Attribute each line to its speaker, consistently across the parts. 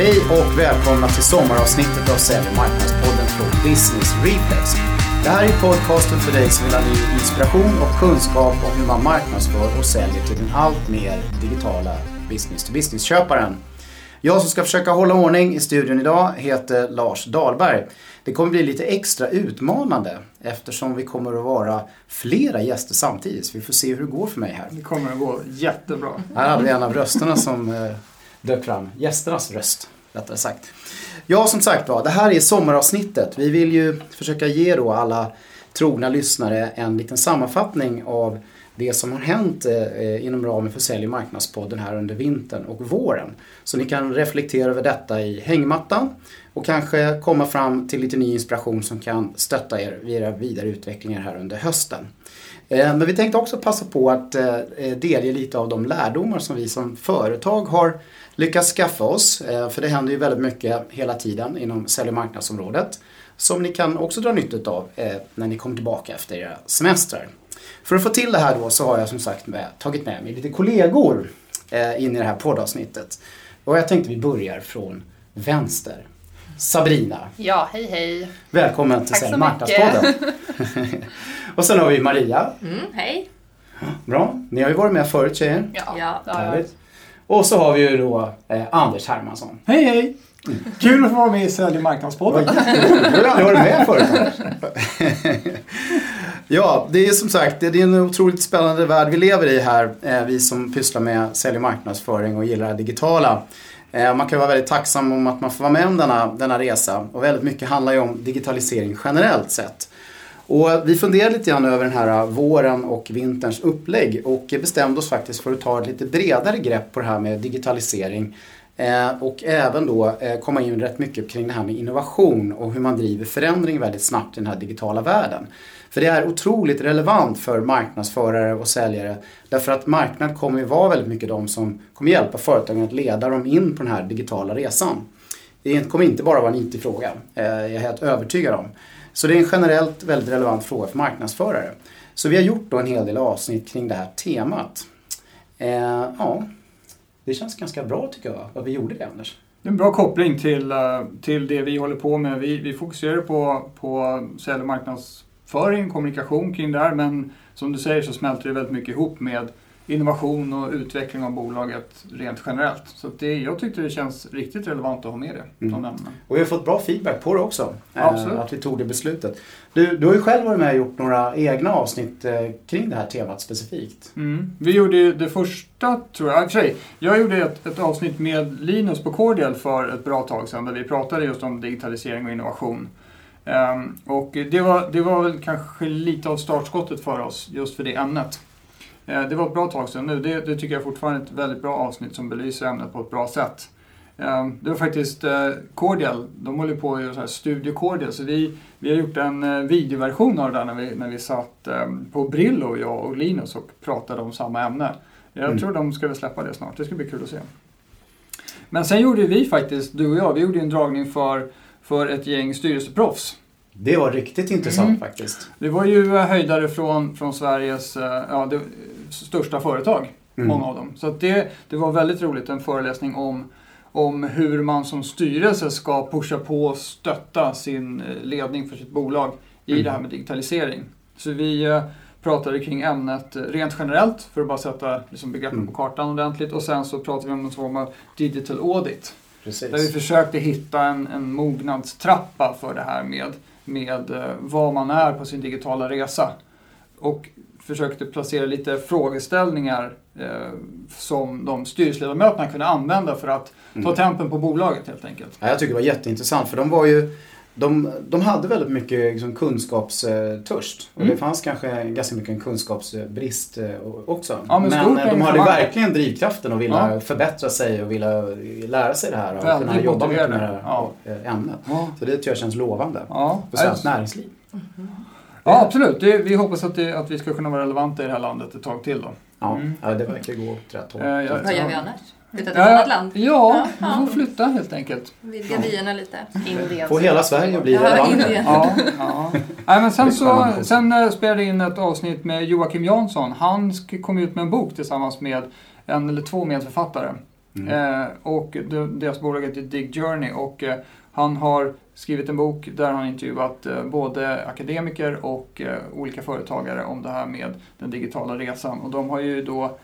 Speaker 1: Hej och välkomna till sommaravsnittet av Sälj och marknadspodden från Business Reflex. Det här är podcasten för dig som vill ha ny inspiration och kunskap om hur man marknadsför och säljer till den allt mer digitala business-to-business-köparen. Jag som ska försöka hålla ordning i studion idag heter Lars Dahlberg. Det kommer bli lite extra utmanande eftersom vi kommer att vara flera gäster samtidigt. Så vi får se hur det går för mig här.
Speaker 2: Det kommer att gå jättebra.
Speaker 1: Här hade vi en av rösterna som eh, dök fram. Gästernas röst, rättare sagt. Ja, som sagt var, det här är sommaravsnittet. Vi vill ju försöka ge då alla trogna lyssnare en liten sammanfattning av det som har hänt eh, inom ramen för Sälj och marknadspodden här under vintern och våren. Så ni kan reflektera över detta i hängmattan och kanske komma fram till lite ny inspiration som kan stötta er vid era vidare utvecklingar här under hösten. Eh, men vi tänkte också passa på att eh, delge lite av de lärdomar som vi som företag har lyckats skaffa oss. Eh, för det händer ju väldigt mycket hela tiden inom sälj och marknadsområdet. Som ni kan också dra nytta av när ni kommer tillbaka efter era semestrar. För att få till det här då så har jag som sagt med, tagit med mig lite kollegor in i det här poddavsnittet. Och jag tänkte vi börjar från vänster. Sabrina.
Speaker 3: Ja, hej hej.
Speaker 1: Välkommen till Sälj Marknadspodden. och sen har vi Maria.
Speaker 3: Mm, hej.
Speaker 1: Bra. Ni har ju varit med förut tjejer.
Speaker 3: Ja, ja.
Speaker 1: Härligt. Och så har vi ju då eh, Anders Hermansson.
Speaker 2: Hej hej! Mm. Kul att få vara med i Sälj marknadspodden.
Speaker 1: Du har aldrig varit med förut Ja, det är som sagt det är en otroligt spännande värld vi lever i här. Eh, vi som pysslar med sälj och marknadsföring och gillar det digitala. Eh, man kan vara väldigt tacksam om att man får vara med om denna, denna resa. Och väldigt mycket handlar ju om digitalisering generellt sett. Och vi funderade lite grann över den här eh, våren och vinterns upplägg och bestämde oss faktiskt för att ta ett lite bredare grepp på det här med digitalisering. Och även då komma in rätt mycket kring det här med innovation och hur man driver förändring väldigt snabbt i den här digitala världen. För det är otroligt relevant för marknadsförare och säljare. Därför att marknad kommer ju vara väldigt mycket de som kommer hjälpa företagen att leda dem in på den här digitala resan. Det kommer inte bara vara en IT-fråga, eh, jag är helt övertygad om. Så det är en generellt väldigt relevant fråga för marknadsförare. Så vi har gjort då en hel del avsnitt kring det här temat. Eh, ja, det känns ganska bra tycker jag, att vi gjorde det Anders.
Speaker 2: Det är en bra koppling till, eh, till det vi håller på med. Vi, vi fokuserar på, på sälj och marknadsföring, kommunikation kring det här, men som du säger så smälter det väldigt mycket ihop med innovation och utveckling av bolaget rent generellt. Så det, jag tyckte det känns riktigt relevant att ha med det. Mm.
Speaker 1: Och vi har fått bra feedback på det också. Eh, Absolut. att vi tog det beslutet. Du, du har ju själv varit med och gjort några egna avsnitt eh, kring det här temat specifikt.
Speaker 2: Mm. Vi gjorde det första, tror jag. För jag gjorde ett, ett avsnitt med Linus på Cordial för ett bra tag sedan där vi pratade just om digitalisering och innovation. Um, och det var, det var väl kanske lite av startskottet för oss just för det ämnet. Eh, det var ett bra tag sedan nu. Det, det, tycker jag fortfarande är ett väldigt bra avsnitt som belyser ämnet på ett bra sätt. Eh, det var faktiskt eh, Cordial, de håller på att göra Studio Cordial, så vi, vi har gjort en videoversion av det när vi, när vi satt på Brillo, jag och Linus, och pratade om samma ämne. Jag mm. tror de ska väl släppa det snart, det ska bli kul att se. Men sen gjorde vi faktiskt, du och jag, vi gjorde en dragning för, för ett gäng styrelseproffs
Speaker 1: det var riktigt intressant mm. faktiskt.
Speaker 2: Det var ju höjdare från, från Sveriges ja, det, största företag, mm. många av dem. Så det, det var väldigt roligt, en föreläsning om, om hur man som styrelse ska pusha på och stötta sin eh, ledning för sitt bolag i mm. det här med digitalisering. Så vi eh, pratade kring ämnet eh, rent generellt för att bara sätta liksom, begreppen mm. på kartan ordentligt och sen så pratade vi om en form av digital audit. Precis. Där vi försökte hitta en, en mognadstrappa för det här med, med vad man är på sin digitala resa. Och försökte placera lite frågeställningar eh, som de styrelseledamöterna kunde använda för att ta mm. tempen på bolaget helt enkelt.
Speaker 1: Ja, jag tycker det var jätteintressant för de var ju de, de hade väldigt mycket liksom, kunskapstörst. Och mm. det fanns kanske ganska mycket en kunskapsbrist eh, också.
Speaker 2: Ja, men, men
Speaker 1: de hade verkligen drivkraften att vilja ja. förbättra sig och vilja lära sig det här och väldigt kunna jobba mycket med det här ja. ämnet. Ja. Så det tycker jag känns lovande ja. för svenskt näringsliv. Mm.
Speaker 2: Ja, absolut. Det, vi hoppas att, det, att vi ska kunna vara relevanta i det här landet ett tag till. Då.
Speaker 1: Ja, mm. ja det verkar gå åt rätt håll.
Speaker 3: Vad gör vi annars? Flytta till ett annat land?
Speaker 2: Ja, vi får flytta helt enkelt.
Speaker 3: Vidga vyerna lite.
Speaker 1: Indien. Få hela Sverige bli ja, relevanta.
Speaker 2: Ja, ja. Nej, men sen så, sen uh, spelade jag in ett avsnitt med Joakim Jansson. Han kom ut med en bok tillsammans med en eller två medförfattare. Eh, och de, deras bolag heter Dig Journey och eh, han har skrivit en bok där han intervjuat eh, både akademiker och eh, olika företagare om det här med den digitala resan. Och de har ju då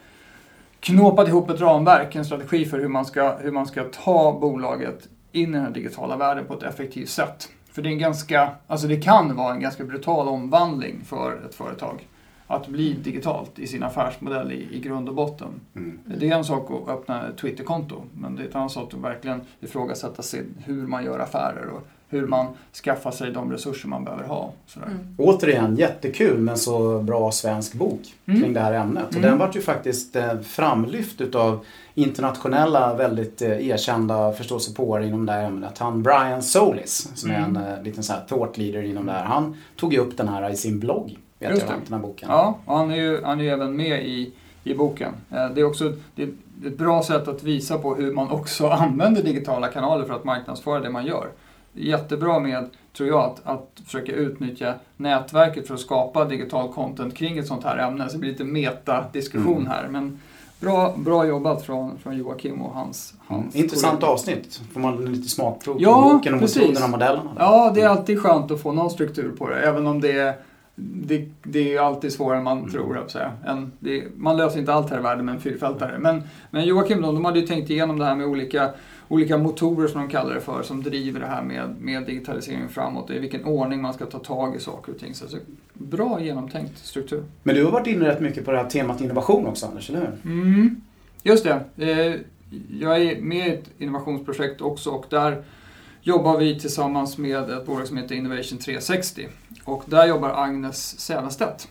Speaker 2: knåpat ihop ett ramverk, en strategi för hur man ska, hur man ska ta bolaget in i den här digitala världen på ett effektivt sätt. För det är en ganska, alltså det kan vara en ganska brutal omvandling för ett företag att bli digitalt i sin affärsmodell i, i grund och botten.
Speaker 1: Mm.
Speaker 2: Det är en sak att öppna ett Twitterkonto, men det är ett annat sak att verkligen ifrågasätta sig hur man gör affärer och hur man skaffar sig de resurser man behöver ha. Sådär.
Speaker 3: Mm.
Speaker 1: Återigen, jättekul med en så bra svensk bok
Speaker 2: Mm.
Speaker 1: kring det här ämnet. Och
Speaker 2: Mm.
Speaker 1: den vart ju faktiskt eh, framlyft utav internationella, väldigt eh, erkända förståsigpåare inom det här ämnet. Han Brian Solis, som är en
Speaker 2: Mm.
Speaker 1: eh, liten så här thought leader inom det här. Han tog ju upp den här i sin blogg, vet
Speaker 2: Just
Speaker 1: jag,
Speaker 2: det.
Speaker 1: den här boken.
Speaker 2: Ja, och han är ju, han är ju även med i, i boken. Det är också det är ett bra sätt att visa på hur man också använder digitala kanaler för att marknadsföra det man gör. Jättebra med, tror jag, att, att försöka utnyttja nätverket för att skapa digital content kring ett sånt här ämne. Så det blir lite meta-diskussion
Speaker 1: Mm.
Speaker 2: här. Men bra, bra jobbat från, från Joakim och hans, hans
Speaker 1: Intressant
Speaker 2: kollegor.
Speaker 1: avsnitt. Får man lite smakprov på
Speaker 2: Ja,
Speaker 1: boken och metoderna och modellerna. där.
Speaker 2: Ja, det är alltid skönt att få någon struktur på det, även om det är det, det är alltid svårare än man
Speaker 1: Mm.
Speaker 2: tror, jag säga. En, det, man löser inte allt här i världen med en fyrfältare. Men, men Joakim de, de hade ju tänkt igenom det här med olika, olika motorer som de kallar det för, som driver det här med, med digitalisering framåt. I vilken ordning man ska ta tag i saker och ting. Så, så bra genomtänkt struktur.
Speaker 1: Men du har varit inne rätt mycket på det här temat innovation också, Anders, eller hur?
Speaker 2: Mm, just det. Eh, jag är med i ett innovationsprojekt också och där jobbar vi tillsammans med ett bolag som heter Innovation 360. Och där jobbar Agnes Sävenstedt.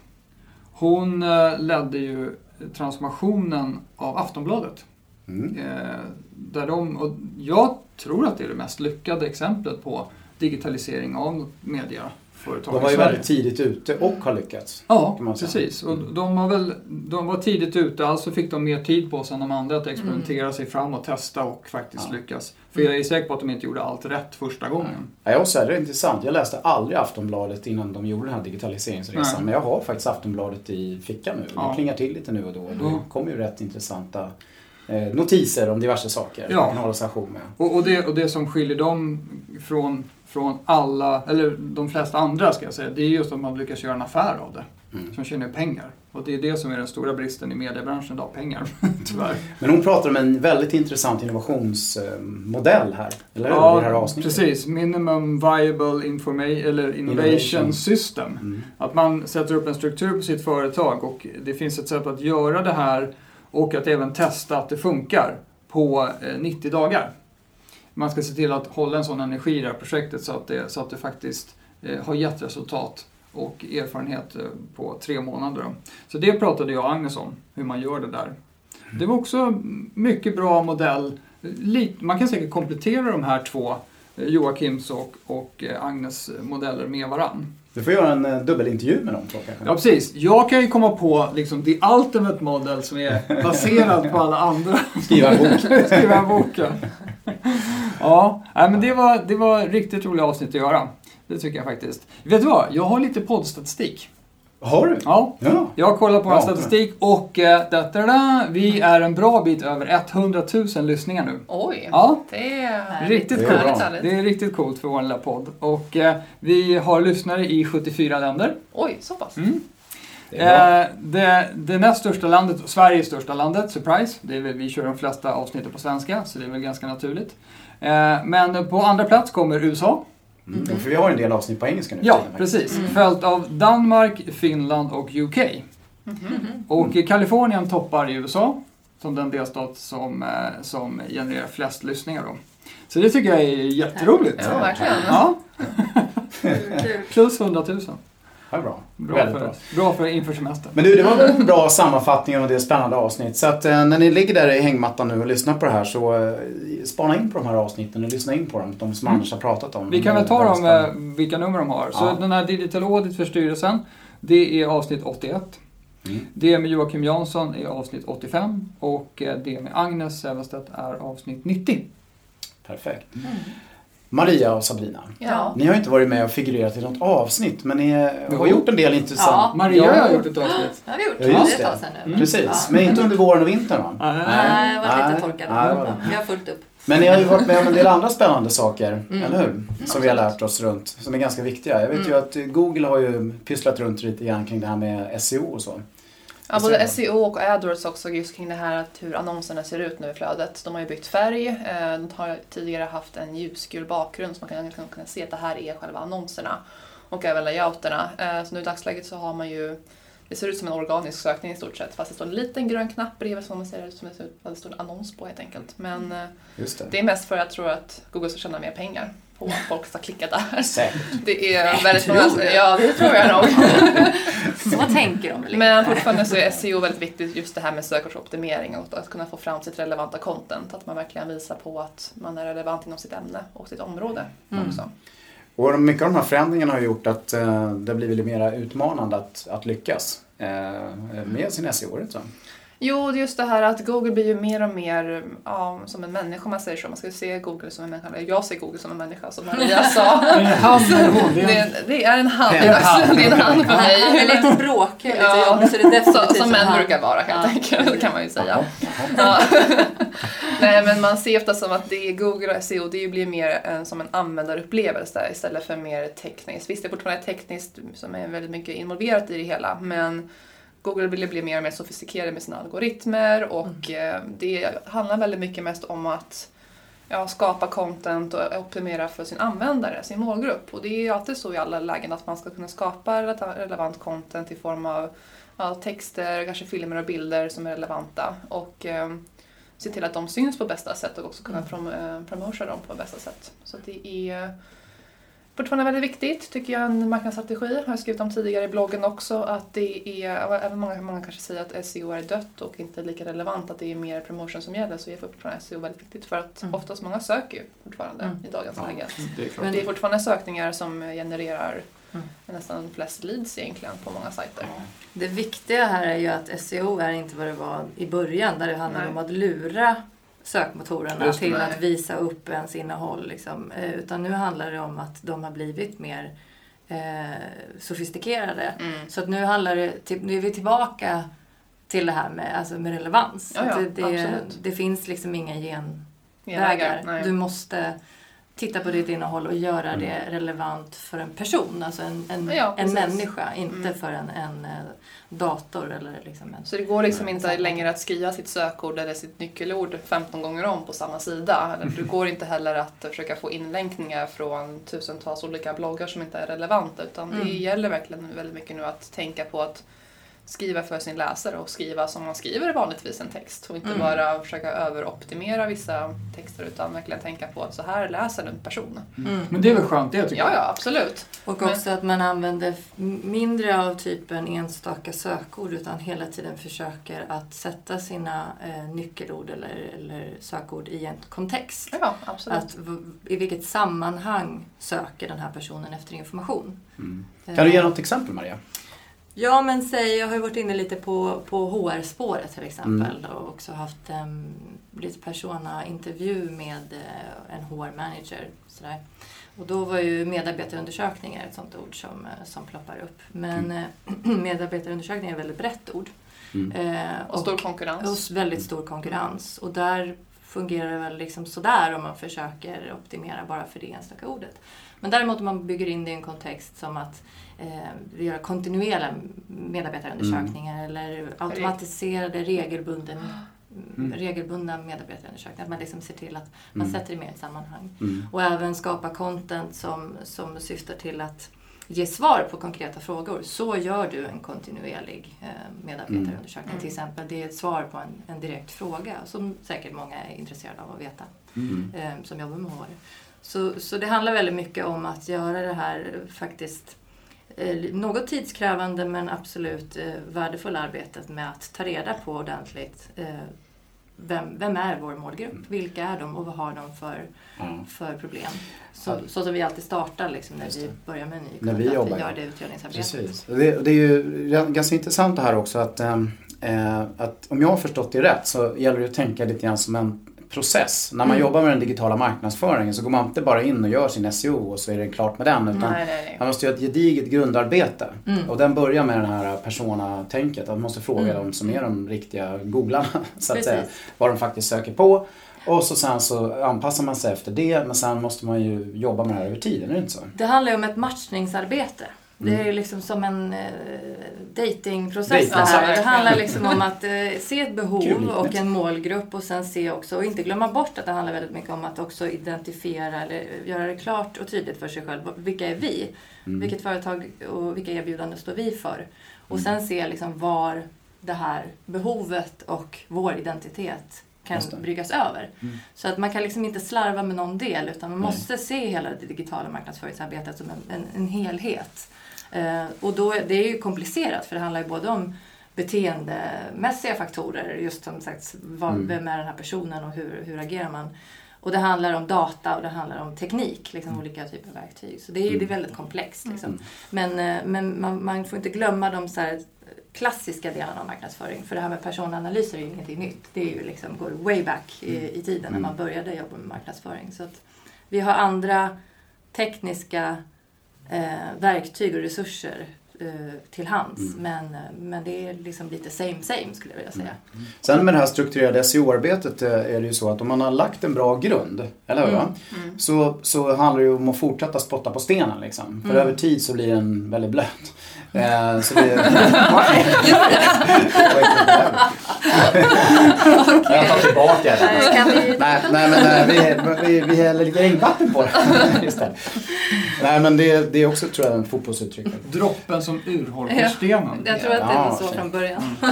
Speaker 2: Hon eh, ledde ju transformationen av Aftonbladet.
Speaker 1: Mm.
Speaker 2: Eh, där de, och jag tror att det är det mest lyckade exemplet på digitalisering av mediaföretag
Speaker 1: De var ju väldigt tidigt ute och har lyckats.
Speaker 2: Ja, precis. Och
Speaker 1: Mm.
Speaker 2: de, var väl, de var tidigt ute, alltså fick de mer tid på sig än de andra att experimentera sig fram och testa och faktiskt
Speaker 1: Ja.
Speaker 2: lyckas. För jag är säker på att de inte gjorde allt rätt första gången.
Speaker 1: Ja, jag säga, det är intressant. Jag läste aldrig Aftonbladet innan de gjorde den här digitaliseringsresan.
Speaker 2: Nej.
Speaker 1: Men jag har faktiskt Aftonbladet i fickan nu.
Speaker 2: Ja.
Speaker 1: Det klingar till lite nu och då. Det kommer ju rätt intressanta notiser om diverse saker.
Speaker 2: Ja.
Speaker 1: Man kan hålla sig ajour med.
Speaker 2: Och, och, det, och det som skiljer dem från, från alla, eller de flesta andra ska jag säga, det är just att man lyckas göra en affär av det.
Speaker 1: Mm.
Speaker 2: Som tjänar pengar. Och det är det som är den stora bristen i mediebranschen idag, pengar. Tyvärr.
Speaker 1: Men hon pratar om en väldigt intressant innovationsmodell här. Eller? I det här avsnittet.
Speaker 2: precis. Minimum Viable Informa- eller Innovation,
Speaker 1: Innovation.
Speaker 2: System.
Speaker 1: Mm.
Speaker 2: Att man sätter upp en struktur på sitt företag och det finns ett sätt att göra det här och att även testa att det funkar på eh, 90 dagar. Man ska se till att hålla en sån energi i det här projektet så att det, så att det faktiskt eh, har gett resultat och erfarenhet eh, på tre månader. Så det pratade jag och Agnes om, hur man gör det där. Det var också mycket bra modell. Man kan säkert komplettera de här två, eh, Joakims och, och eh, Agnes modeller med varann.
Speaker 1: Du får göra en eh, dubbelintervju med dem två kanske.
Speaker 2: Ja, precis. Jag kan ju komma på liksom the ultimate model som är baserad på alla andra.
Speaker 1: Skriva en bok.
Speaker 2: Skriva en bok, ja. ja, nej, men det var, det var riktigt roliga avsnitt att göra. Det tycker jag faktiskt. Vet du vad? Jag har lite poddstatistik.
Speaker 1: Har du?
Speaker 2: Ja.
Speaker 1: Ja.
Speaker 2: Jag har kollat på
Speaker 1: Ja,
Speaker 2: vår statistik och eh, da, da, da, vi är en bra bit över 100 000 lyssningar nu.
Speaker 3: Oj,
Speaker 2: Ja,
Speaker 3: det är
Speaker 2: Riktigt
Speaker 1: Det är
Speaker 2: coolt.
Speaker 3: härligt.
Speaker 2: Det är riktigt coolt för vår lilla podd. Och eh, vi har lyssnare i 74 länder.
Speaker 3: Oj, så pass.
Speaker 2: Mm.
Speaker 1: Det är bra.
Speaker 2: Eh, det, det näst största landet, Sveriges största landet, surprise. Det är väl, vi kör de flesta avsnitten på svenska, så det är väl ganska naturligt. Eh, men på andra plats kommer USA.
Speaker 1: Mm. För vi har en del avsnitt på engelska nu.
Speaker 2: Ja, precis.
Speaker 3: Mm.
Speaker 2: Följt av Danmark, Finland och UK.
Speaker 3: Mhm.
Speaker 2: Och Kalifornien toppar i USA, som den delstat som, eh, som genererar flest lyssningar. Då. Så det tycker jag är jätteroligt.
Speaker 3: Ja, verkligen.
Speaker 2: Ja, plus 100 000.
Speaker 1: Ja, bra.
Speaker 2: Bra
Speaker 1: Väldigt
Speaker 2: för,
Speaker 1: bra.
Speaker 2: bra för inför semestern.
Speaker 1: Men du, det var en bra sammanfattning av det spännande avsnitt. Så att eh, när ni ligger där i hängmattan nu och lyssnar på det här så eh, spana in på de här avsnitten och lyssna in på dem. De som
Speaker 2: Mm.
Speaker 1: Anders har pratat om.
Speaker 2: Vi kan väl ta dem,
Speaker 1: spännande.
Speaker 2: eh, vilka nummer de har. Så
Speaker 1: Ja.
Speaker 2: den här Digital Audit för styrelsen, det är avsnitt 81.
Speaker 1: Mm.
Speaker 2: Det med Joakim Jansson är avsnitt 85 och eh, det med Agnes Sävestedt är avsnitt 90.
Speaker 1: Perfekt.
Speaker 3: Mm.
Speaker 1: Maria och Sabrina.
Speaker 3: Ja.
Speaker 1: Ni har ju inte varit med och figurerat i något avsnitt men ni har
Speaker 2: Jo.
Speaker 1: gjort en del intressant.
Speaker 2: Maria
Speaker 1: Ja,
Speaker 2: har gjort ett avsnitt.
Speaker 3: Det har vi gjort.
Speaker 1: Ja, just
Speaker 3: det nu.
Speaker 1: Precis,
Speaker 3: Ja.
Speaker 1: men inte under våren och vintern va?
Speaker 2: Nej.
Speaker 3: Nej, jag var lite torkad. Vi har fullt upp.
Speaker 1: Men ni har ju varit med om en del andra spännande saker,
Speaker 3: Mm.
Speaker 1: eller hur? Som vi har lärt oss runt, som är ganska viktiga. Jag vet
Speaker 3: Mm.
Speaker 1: ju att Google har ju pysslat runt lite grann kring det här med SEO och så.
Speaker 4: Ja, både SEO och AdWords också just kring det här att hur annonserna ser ut nu i flödet. De har ju bytt färg. eh, De har tidigare haft en ljusgul bakgrund så man kan kunna se att det här är själva annonserna. Och även layouterna. Eh, Så nu i dagsläget så har man ju det ser ut som en organisk sökning i stort sett fast det står en liten grön knapp bredvid som man ser som ut- vad det står en annons på helt enkelt. Men eh,
Speaker 1: Just det.
Speaker 4: det är mest för att jag tror att Google ska tjäna mer pengar på att folk ska klicka där.
Speaker 1: Säkert.
Speaker 4: Det är väldigt många...
Speaker 3: du?
Speaker 4: Ja, det tror jag nog.
Speaker 3: Så tänker de väl
Speaker 4: Men fortfarande så är SEO väldigt viktigt, just det här med sökordsoptimering och att kunna få fram sitt relevanta content. Att man verkligen visar på att man är relevant inom sitt ämne och sitt område
Speaker 3: Mm.
Speaker 4: också.
Speaker 1: Och mycket av de här förändringarna har gjort att eh, det blir lite mer utmanande att, att lyckas eh, med sin SEO, så?
Speaker 4: Jo, just det här att Google blir ju mer och mer ja, som en människa man säger så. Man ska ju se Google som en människa. Eller jag ser Google som en människa som Maria sa.
Speaker 2: Det han är en-
Speaker 4: Det, det är en hand.
Speaker 1: Det är en hand.
Speaker 4: Det är en hand för mig.
Speaker 3: Jag är lite bråkig, lite jobbig, så det är definitivt
Speaker 4: Så, som män
Speaker 3: han.
Speaker 4: brukar vara helt
Speaker 3: Ja.
Speaker 4: enkelt, kan man ju säga. Nej men man ser ofta som att det är Google och SEO, det blir mer en, som en användarupplevelse istället för mer tekniskt. Visst det är fortfarande tekniskt som är väldigt mycket involverat i det hela men Google vill bli mer och mer sofistikerade med sina algoritmer och eh, det handlar väldigt mycket mest om att ja, skapa content och optimera för sin användare, sin målgrupp. Och det är ju alltid så i alla lägen att man ska kunna skapa relevant content i form av ja, texter, kanske filmer och bilder som är relevanta. Och eh, se till att de syns på bästa sätt och också kunna prom eh, promota dem på bästa sätt. Så det är fortfarande väldigt viktigt, tycker jag, en marknadsstrategi. Har jag skrivit om tidigare i bloggen också, att det är, även många, många kanske säger att SEO är dött och inte lika relevant, att det är mer promotion som gäller, så är fortfarande SEO väldigt viktigt för att
Speaker 3: Mm.
Speaker 4: oftast många söker ju fortfarande
Speaker 3: Mm.
Speaker 4: i dagens
Speaker 1: Ja.
Speaker 4: läge.
Speaker 2: Det är klart.
Speaker 3: Men-
Speaker 4: Det är fortfarande sökningar som genererar
Speaker 3: Mm.
Speaker 4: nästan flest leads egentligen på många sajter.
Speaker 3: Det viktiga här är ju att SEO är inte vad det var i början där det handlade
Speaker 4: Nej.
Speaker 3: om att lura sökmotorerna till att visa upp ens innehåll. Liksom. Eh, Utan nu handlar det om att de har blivit mer eh, sofistikerade.
Speaker 4: Mm.
Speaker 3: Så att nu handlar det, nu är vi tillbaka till det här med, alltså med relevans.
Speaker 4: Ja, ja,
Speaker 3: det, det, det finns liksom inga genvägar. Du måste titta på ditt innehåll och göra
Speaker 1: Mm.
Speaker 3: det relevant för en person, alltså en, en,
Speaker 4: Ja,
Speaker 3: en människa, inte
Speaker 4: Mm.
Speaker 3: för en, en eh, dator eller liksom en...
Speaker 4: Så det går liksom inte längre att skriva sitt sökord eller sitt nyckelord 15 gånger om på samma sida. Eller Det går inte heller att försöka få inlänkningar från tusentals olika bloggar som inte är relevanta. Utan det
Speaker 3: Mm.
Speaker 4: gäller verkligen väldigt mycket nu att tänka på att skriva för sin läsare och skriva som man skriver vanligtvis en text. Och inte
Speaker 3: Mm.
Speaker 4: bara försöka överoptimera vissa texter utan verkligen tänka på att så här läser en person.
Speaker 3: Mm.
Speaker 2: Men det är väl skönt det tycker
Speaker 4: Ja,
Speaker 2: jag.
Speaker 4: ja, absolut.
Speaker 3: Och
Speaker 4: Men-
Speaker 3: också att man använder mindre av typen enstaka sökord utan hela tiden försöker att sätta sina eh, nyckelord eller, eller sökord i en kontext.
Speaker 4: Ja, absolut.
Speaker 3: Att I vilket sammanhang söker den här personen efter information?
Speaker 1: Mm.
Speaker 3: Eh,
Speaker 1: Kan du ge något exempel Maria?
Speaker 3: Ja, men säg, jag har ju varit inne lite på, på HR-spåret till exempel och också haft um, lite persona-intervju med eh, en HR-manager. Och då var ju medarbetarundersökningar ett sånt ord som, eh, som ploppar upp. Men eh, medarbetarundersökningar är ett väldigt brett ord.
Speaker 1: Mm.
Speaker 3: Eh,
Speaker 4: och stor konkurrens.
Speaker 3: och väldigt stor konkurrens. Och där fungerar det väl liksom sådär om man försöker optimera bara för det enstaka ordet. Men däremot om man bygger in det i en kontext som att eh, vi gör kontinuerliga medarbetarundersökningar eller automatiserade regelbunden,
Speaker 1: Mm.
Speaker 3: regelbundna medarbetarundersökningar. Att man liksom ser till att man
Speaker 1: Mm.
Speaker 3: sätter det mer i ett sammanhang.
Speaker 1: Mm.
Speaker 3: Och även skapa content som, som syftar till att ge svar på konkreta frågor. Så gör du en kontinuerlig eh, medarbetarundersökning
Speaker 4: Mm.
Speaker 3: till exempel. Det är ett svar på en, en direkt fråga som säkert många är intresserade av att veta
Speaker 1: Mm.
Speaker 3: eh, som jobbar med HR. Så, så det handlar väldigt mycket om att göra det här faktiskt något tidskrävande men absolut eh, värdefulla arbetet med att ta reda på ordentligt eh, vem, vem är vår målgrupp?
Speaker 1: Mm.
Speaker 3: Vilka är de och vad har de för,
Speaker 1: Ja.
Speaker 3: för problem? Så, så som vi alltid startar liksom, när vi börjar med en ny
Speaker 1: När
Speaker 3: kund,
Speaker 1: vi
Speaker 3: att
Speaker 1: jobbar,
Speaker 3: vi gör det utredningsarbetet.
Speaker 1: Precis. Det, det är ju ganska intressant det här också att, eh, att om jag har förstått det rätt så gäller det att tänka lite grann som en process. När man
Speaker 4: Mm.
Speaker 1: jobbar med den digitala marknadsföringen så går man inte bara in och gör sin SEO och så är det klart med den. Utan
Speaker 4: Nej, nej, nej.
Speaker 1: man måste göra ett gediget grundarbete.
Speaker 3: Mm.
Speaker 1: Och den börjar med den här persona-tänket. Att man måste fråga
Speaker 3: Mm.
Speaker 1: dem som är de riktiga googlarna. Så att
Speaker 3: Precis.
Speaker 1: säga, vad de faktiskt söker på. Och så sen så anpassar man sig efter det. Men sen måste man ju jobba med det här över tiden, är det inte så?
Speaker 3: Det handlar ju om ett matchningsarbete. Det
Speaker 1: Mm.
Speaker 3: är ju liksom som en eh, datingprocess
Speaker 1: Dating,
Speaker 3: det här. Det handlar liksom om att eh, se ett behov och en målgrupp och sen se också, och inte glömma bort att det handlar väldigt mycket om att också identifiera eller göra det klart och tydligt för sig själv. Vilka är vi?
Speaker 1: Mm.
Speaker 3: Vilket företag och vilka erbjudanden står vi för? Och sen se liksom var det här behovet och vår identitet kan bryggas över.
Speaker 1: Mm.
Speaker 3: Så att man kan liksom inte slarva med någon del utan man
Speaker 1: Nej.
Speaker 3: måste se hela det digitala marknadsföringsarbetet som en, en, en helhet. Eh, och då, det är ju komplicerat för det handlar ju både om beteendemässiga faktorer, just som sagt, vad,
Speaker 1: Mm.
Speaker 3: vem är den här personen och hur, hur agerar man? Och det handlar om data och det handlar om teknik, liksom olika typer av verktyg. Så det är, det är väldigt komplext. Liksom.
Speaker 1: Mm.
Speaker 3: Men, eh, men man, man får inte glömma de så klassiska delarna av marknadsföring. För det här med personanalyser är ju ingenting nytt. Det är ju liksom, går way back i, i tiden när man började jobba med marknadsföring. Så vi har andra tekniska eh, verktyg och resurser eh, till hands. Men, eh, men det är liksom lite same same skulle jag vilja säga.
Speaker 1: Sen med det här strukturerade SEO-arbetet eh, är det ju så att om man har lagt en bra grund, eller hur?
Speaker 3: Mm.
Speaker 1: va? Så, så handlar det ju om att fortsätta spotta på stenen liksom. För
Speaker 3: Mm.
Speaker 1: över tid så blir den väldigt blöt. Eh, så det... Jag tar tillbaka det.
Speaker 3: Eh, vi...
Speaker 1: Nej, nej men nej, vi, vi, vi häller lite regnvatten på det istället. Nej men det, det är också tror jag en fotbollsuttryck.
Speaker 2: Droppen som urholkar
Speaker 3: Ja.
Speaker 2: stenen.
Speaker 3: Jag tror att det var så från början.
Speaker 1: Ja,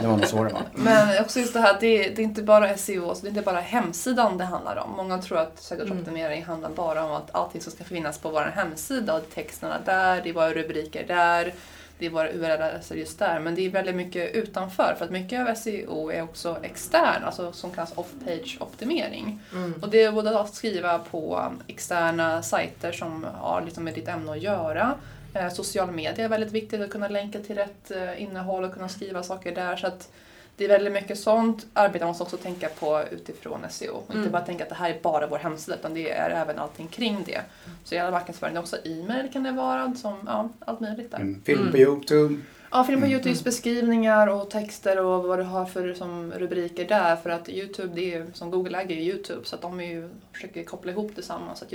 Speaker 1: det var nog så det var.
Speaker 4: Men också just det här, det är, det är inte bara SEO, alltså det är inte bara hemsidan det handlar om. Många tror att sökordoptimering handlar bara om att allting som ska finnas på vår hemsida, och texterna där, det är våra rubriker där, det är våra URL-adresser just där. Men det är väldigt mycket utanför, för att mycket av SEO är också extern, alltså som kallas off-page optimering.
Speaker 3: Mm.
Speaker 4: Och det är både att skriva på externa sajter som har liksom med ditt ämne att göra. Eh, social media är väldigt viktigt att kunna länka till rätt eh, innehåll och kunna skriva saker där. Så att det är väldigt mycket sånt arbete man måste också tänka på utifrån SEO. Och
Speaker 3: Mm.
Speaker 4: Inte bara tänka att det här är bara vår hemsida utan det är även allting kring det. Så i alla marknadsföring, också e-mail kan det vara, som, ja, allt möjligt där.
Speaker 1: Mm. Film på
Speaker 3: Mm.
Speaker 1: Youtube.
Speaker 4: Ja, film på
Speaker 1: Mm.
Speaker 4: Youtubes beskrivningar och texter och vad du har för som rubriker där. För att Youtube, det är som Google äger ju Youtube så att de är ju, försöker koppla ihop det samman. Så att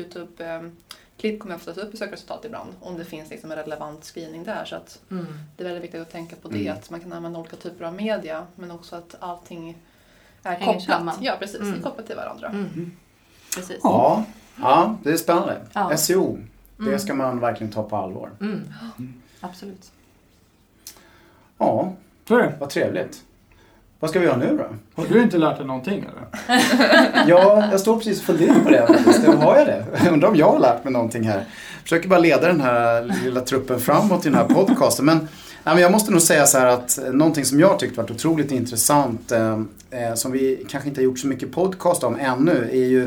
Speaker 4: Youtube-klipp kommer oftast upp i sökresultat ibland om det finns liksom en relevant skrivning där. Så att
Speaker 3: Mm.
Speaker 4: det är väldigt viktigt att tänka på det,
Speaker 1: Mm.
Speaker 4: att man kan använda olika typer av media men också att allting är
Speaker 3: Hänger
Speaker 4: kopplat.
Speaker 3: samman.
Speaker 4: Ja, precis.
Speaker 3: Mm.
Speaker 4: kopplat till varandra.
Speaker 3: Mm. Precis.
Speaker 1: Ja, ja det är spännande.
Speaker 3: Ja.
Speaker 1: SEO, det
Speaker 3: Mm.
Speaker 1: ska man verkligen ta på allvar.
Speaker 3: Mm. Absolut.
Speaker 1: Ja, vad trevligt. Vad ska vi göra nu då?
Speaker 2: Har du inte lärt dig någonting eller?
Speaker 1: Ja, jag står precis och funderar på det faktiskt. Har jag det? Undrar om jag har lärt mig någonting här. Jag försöker bara leda den här lilla truppen framåt i den här podcasten. Men, nej, men jag måste nog säga så här att någonting som jag tyckte varit otroligt intressant eh, eh, som vi kanske inte har gjort så mycket podcast om ännu är ju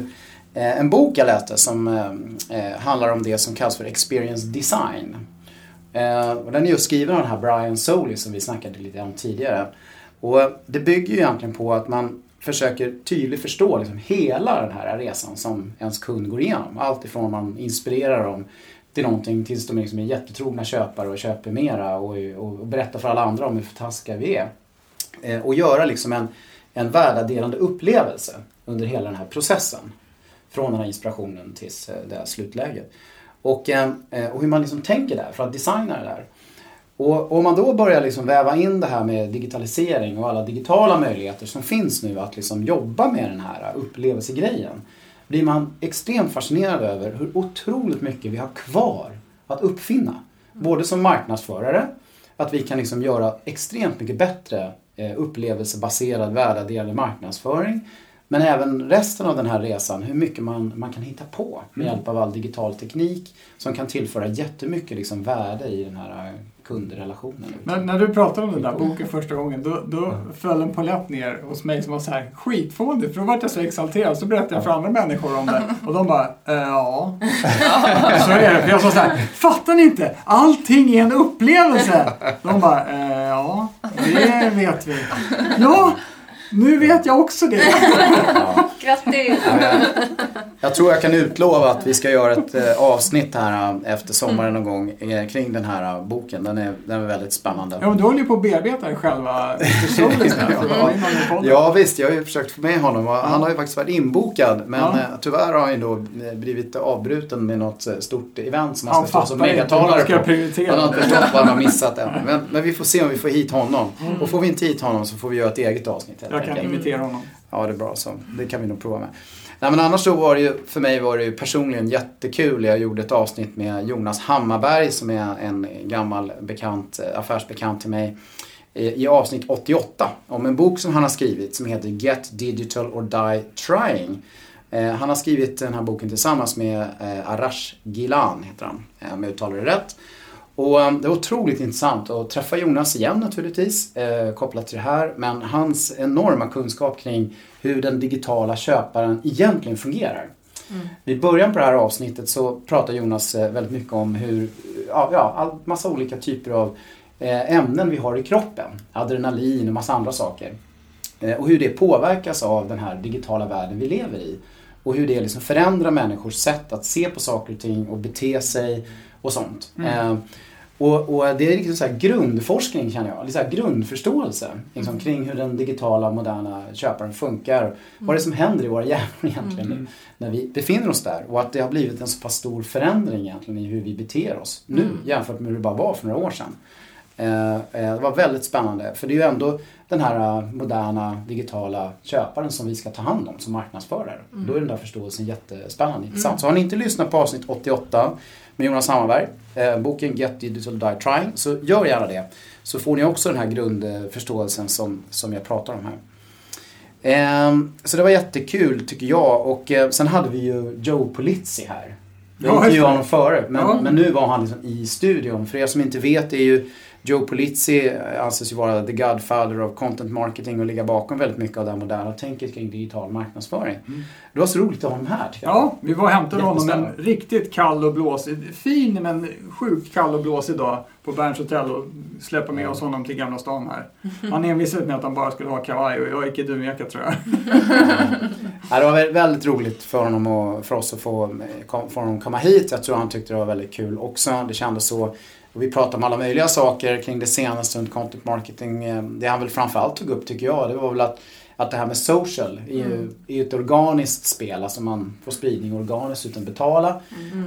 Speaker 1: eh, en bok jag läste som eh, eh, handlar om det som kallas för experience design. Eh, och den är just skriven av den här Brian Soley som vi snackade lite om tidigare. Och eh, det bygger ju egentligen på att man försöker tydligt förstå liksom hela den här resan som ens kund går igenom. Allt ifrån man inspirerar dem till någonting tills de liksom är jättetrogna köpare och köper mera och, och, och berättar för alla andra om hur fantastiska vi är. Eh, och göra liksom en, en värdadelande upplevelse under hela den här processen. Från den här inspirationen tills eh, det här slutläget. Och, eh, eh, och hur man liksom tänker där för att designa det där. Och om man då börjar liksom väva in det här med digitalisering och alla digitala möjligheter som finns nu att liksom jobba med den här upplevelsegrejen. Blir man extremt fascinerad över hur otroligt mycket vi har kvar att uppfinna. Både som marknadsförare, att vi kan liksom göra extremt mycket bättre eh, upplevelsebaserad värdedelande marknadsföring. Men även resten av den här resan, hur mycket man, man kan hitta på med hjälp av all digital teknik som kan tillföra jättemycket liksom värde i den här kundrelationen.
Speaker 2: Men när du pratade om den där boken första gången då, då föll en polett ner hos mig som var så här skitfånig för då var jag så exalterad så berättade jag för andra människor om det och de bara eh, ja. så är det. För jag sa så här, fattar ni inte? Allting är en upplevelse. De bara eh, ja, det vet vi. Ja, Nu vet jag också det.
Speaker 1: Ja.
Speaker 3: Grattis!
Speaker 1: Ja, jag, jag tror jag kan utlova att vi ska göra ett eh, avsnitt här eh, efter sommaren någon gång eh, kring den här boken. Den är, den är väldigt spännande.
Speaker 2: Ja, men du håller ju på att bearbeta själva podden.
Speaker 1: Ja visst, jag har ju försökt få med honom han har ju faktiskt varit inbokad men
Speaker 2: Ja.
Speaker 1: eh, tyvärr har han ju då blivit avbruten med något stort event som han
Speaker 2: Han
Speaker 1: ska stå som megatalare
Speaker 2: ska
Speaker 1: på. Han har inte förstått vad han har missat än. Men, men vi får se om vi får hit honom. Och får vi inte hit honom så får vi göra ett eget avsnitt helt
Speaker 2: Jag kan imitera honom.
Speaker 1: Ja, det är bra så. Det kan vi nog prova med. Nej, men annars så var det ju, för mig var det ju personligen jättekul. Jag gjorde ett avsnitt med Jonas Hammarberg som är en gammal bekant, eh, affärsbekant till mig. I i avsnitt 88 om en bok som han har skrivit som heter Get Digital or Die Trying. Eh, han har skrivit den här boken tillsammans med eh, Arash Gilan, heter han, om jag uttalar det rätt. Och eh, det var otroligt intressant att träffa Jonas igen naturligtvis, eh, kopplat till det här. Men hans enorma kunskap kring hur den digitala köparen egentligen fungerar. Vid början på det här avsnittet så pratar Jonas eh, väldigt mycket om hur, ja, ja massa olika typer av eh, ämnen vi har i kroppen. Adrenalin och massa andra saker. Eh, och hur det påverkas av den här digitala världen vi lever i. Och hur det liksom förändrar människors sätt att se på saker och ting och bete sig och sånt. Eh, och, och det är liksom så grundforskning känner jag, här grundförståelse liksom, kring hur den digitala moderna köparen funkar. Vad det är som händer i våra hjärnor egentligen nu, när vi befinner oss där. Och att det har blivit en så pass stor förändring egentligen i hur vi beter oss nu jämfört med hur det bara var för några år sedan. Eh, eh, det var väldigt spännande för det är ju ändå den här eh, moderna digitala köparen som vi ska ta hand om som marknadsförare. Då är den där förståelsen jättespännande intressant. Så har ni inte lyssnat på avsnitt 88 med Jonas Hammarberg, boken Get Digital Die Trying, så gör gärna det. Så får ni också den här grundförståelsen som, som jag pratar om här. Ehm, så det var jättekul tycker jag och sen hade vi ju Joe Polizzi här.
Speaker 2: Ja,
Speaker 1: Jag intervjuade
Speaker 2: det.
Speaker 1: honom förut men,
Speaker 2: Ja.
Speaker 1: men nu var han liksom i studion. För er som inte vet är ju Joe Polizzi eh, anses ju vara the godfather of content marketing och ligga bakom väldigt mycket av det här moderna tänket kring digital marknadsföring. Det var så roligt att ha honom här.
Speaker 2: Ja, vi var och hämtade honom en riktigt kall och blåsig, fin men sjukt kall och blåsig dag på Berns hotell och släppa med oss honom till Gamla stan här. Han envisades med att han bara skulle ha kavaj och jag gick i dunjacka tror jag.
Speaker 1: Ja, det var vä- väldigt roligt för honom och för oss att få, få honom komma hit. Jag tror han tyckte det var väldigt kul också. Det kändes så. Och vi pratade om alla möjliga saker kring det senaste runt content marketing. Eh, det han väl framförallt tog upp tycker jag, det var väl att, att det här med social är ju, är ju ett organiskt spel. Alltså man får spridning organiskt utan betala.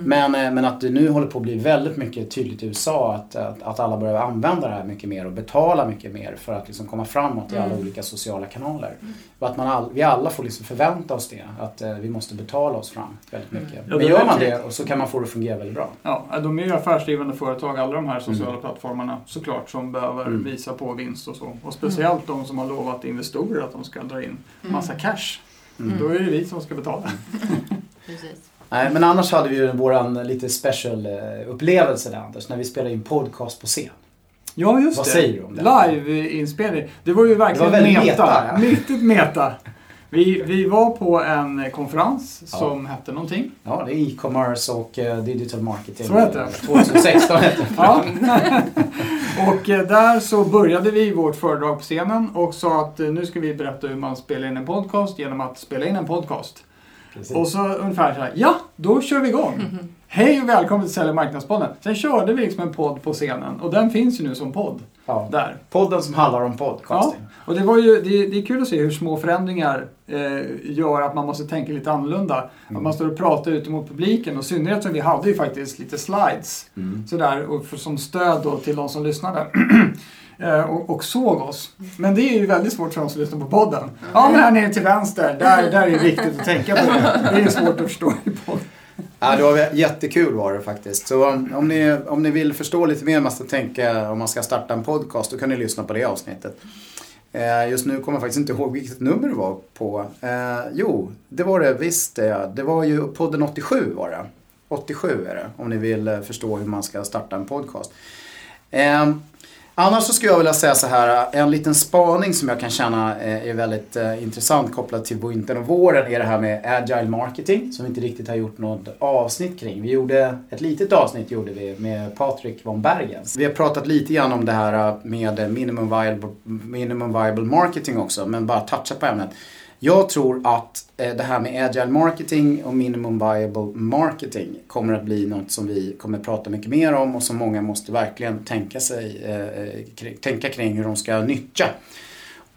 Speaker 1: Men, eh, men att det nu håller på att bli väldigt mycket tydligt i USA att, att, att alla börjar använda det här mycket mer och betala mycket mer för att liksom komma framåt i alla olika sociala kanaler. Och att man all, vi alla får liksom förvänta oss det, att eh, vi måste betala oss fram väldigt mycket.
Speaker 2: Ja,
Speaker 1: Men gör man det och så kan man få det att fungera väldigt bra.
Speaker 2: Ja, de är ju affärsdrivande företag, alla de här sociala
Speaker 1: Mm.
Speaker 2: plattformarna såklart, som behöver
Speaker 1: Mm.
Speaker 2: visa på vinst och så. Och speciellt de som har lovat investorer att de ska dra in massa cash.
Speaker 1: Mm.
Speaker 2: Då är det vi som ska betala.
Speaker 3: Precis.
Speaker 1: Nej, men annars hade vi ju våran lite special eh, upplevelse där Anders, när vi spelade in podcast på scen.
Speaker 2: Ja, just
Speaker 1: Vad
Speaker 2: det.
Speaker 1: säger du om det?
Speaker 2: Live-inspelning. Det var ju verkligen
Speaker 1: Det var
Speaker 2: meta.
Speaker 1: meta, ja.
Speaker 2: Riktigt meta. Vi, vi var på en konferens
Speaker 1: Ja.
Speaker 2: som hette någonting.
Speaker 1: Ja, det är e-commerce och eh, digital marketing.
Speaker 2: Så heter det.
Speaker 1: 2016 heter det.
Speaker 2: Ja. och eh, där så började vi vårt föredrag på scenen och sa att eh, nu ska vi berätta hur man spelar in en podcast genom att spela in en podcast.
Speaker 1: Precis.
Speaker 2: Och så ungefär så här, ja, då kör vi igång. Hej och välkommen till Sälj och marknadspodden. Sen körde vi liksom en podd på scenen och den finns ju nu som podd
Speaker 1: Ja.
Speaker 2: där.
Speaker 1: Podden som handlar om
Speaker 2: Ja,
Speaker 1: podcasting.
Speaker 2: och det, var ju, det, det är kul att se hur små förändringar gör att man måste tänka lite annorlunda. Att man står och pratar ut mot publiken och i synnerhet som vi hade ju faktiskt lite slides
Speaker 1: Mm.
Speaker 2: sådär och för, som stöd då till de som lyssnade. Eh, och, och såg oss. Men det är ju väldigt svårt för de som lyssnar på podden. Ja, men här nere till vänster, där, där är det viktigt att tänka på det. Det är svårt att förstå i podden.
Speaker 1: Ja, det var jättekul var det faktiskt. Så om, om, ni, om ni vill förstå lite mer hur man ska tänka om man ska starta en podcast, då kan ni lyssna på det avsnittet. Eh, just nu kommer jag faktiskt inte ihåg vilket nummer det var på. Eh, jo, det var det visst det. Det var ju podden 87 var det. 87 är det, om ni vill eh, förstå hur man ska starta en podcast. Annars så skulle jag vilja säga så här, en liten spaning som jag kan känna eh, är väldigt eh, intressant kopplat till vintern och våren är det här med agile marketing som vi inte riktigt har gjort något avsnitt kring. Vi gjorde ett litet avsnitt gjorde vi med Patrik von Bergens. Vi har pratat lite grann om det här eh, med minimum viable, minimum viable marketing också, men bara toucha på ämnet. Jag tror att eh, det här med agile marketing och minimum viable marketing kommer att bli något som vi kommer att prata mycket mer om och som många måste verkligen tänka, sig, eh, tänka kring hur de ska nyttja.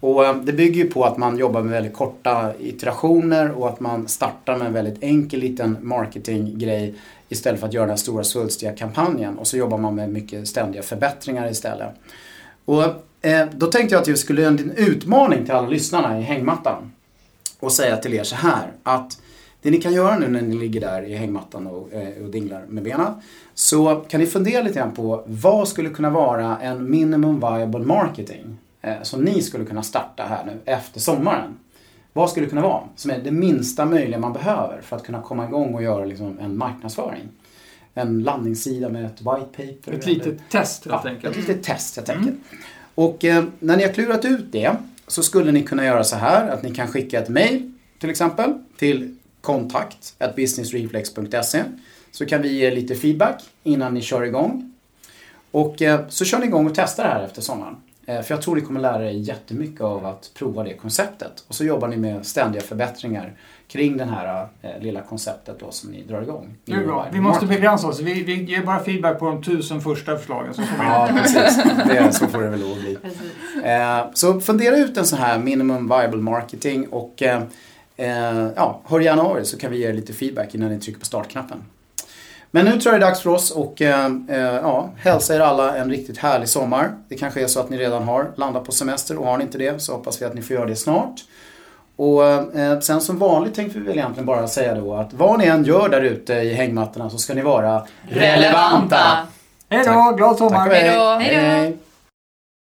Speaker 1: Och eh, det bygger ju på att man jobbar med väldigt korta iterationer och att man startar med en väldigt enkel liten marketinggrej istället för att göra den stora svulstiga kampanjen och så jobbar man med mycket ständiga förbättringar istället. Och eh, då tänkte jag att jag skulle göra en utmaning till alla lyssnarna i hängmattan och säga till er så här att det ni kan göra nu när ni ligger där i hängmattan och, eh, och dinglar med benen så kan ni fundera lite grann på vad skulle kunna vara en minimum viable marketing eh, som ni skulle kunna starta här nu efter sommaren. Vad skulle det kunna vara som är det minsta möjliga man behöver för att kunna komma igång och göra liksom en marknadsföring? En landningssida med ett white paper.
Speaker 2: Ett litet test helt
Speaker 1: ja,
Speaker 2: enkelt.
Speaker 1: Ett litet test helt enkelt. Mm. Och eh, när ni har klurat ut det så skulle ni kunna göra så här att ni kan skicka ett mail till exempel till kontakt businessreflex.se så kan vi ge lite feedback innan ni kör igång. Och eh, så kör ni igång och testar det här efter sommaren. Eh, för jag tror ni kommer lära er jättemycket av att prova det konceptet. Och så jobbar ni med ständiga förbättringar kring det här eh, lilla konceptet då som ni drar igång.
Speaker 2: Det är bra. Vi måste begränsa oss. Vi, vi ger bara feedback på de tusen första förslagen som kommer
Speaker 1: Ja, precis. Det, så får det väl lov bli. Eh, så fundera ut en sån här minimum viable marketing och eh, ja, hör gärna av er så kan vi ge er lite feedback innan ni trycker på startknappen. Men nu tror jag det är dags för oss och eh, eh, ja, hälsa er alla en riktigt härlig sommar. Det kanske är så att ni redan har landat på semester och har ni inte det så hoppas vi att ni får göra det snart. Och eh, sen som vanligt tänkte vi väl egentligen bara säga då att vad ni än gör där ute i hängmattorna så ska ni vara relevanta.
Speaker 2: Hej då, glad sommar!
Speaker 1: Tack och hej.
Speaker 3: Hej då.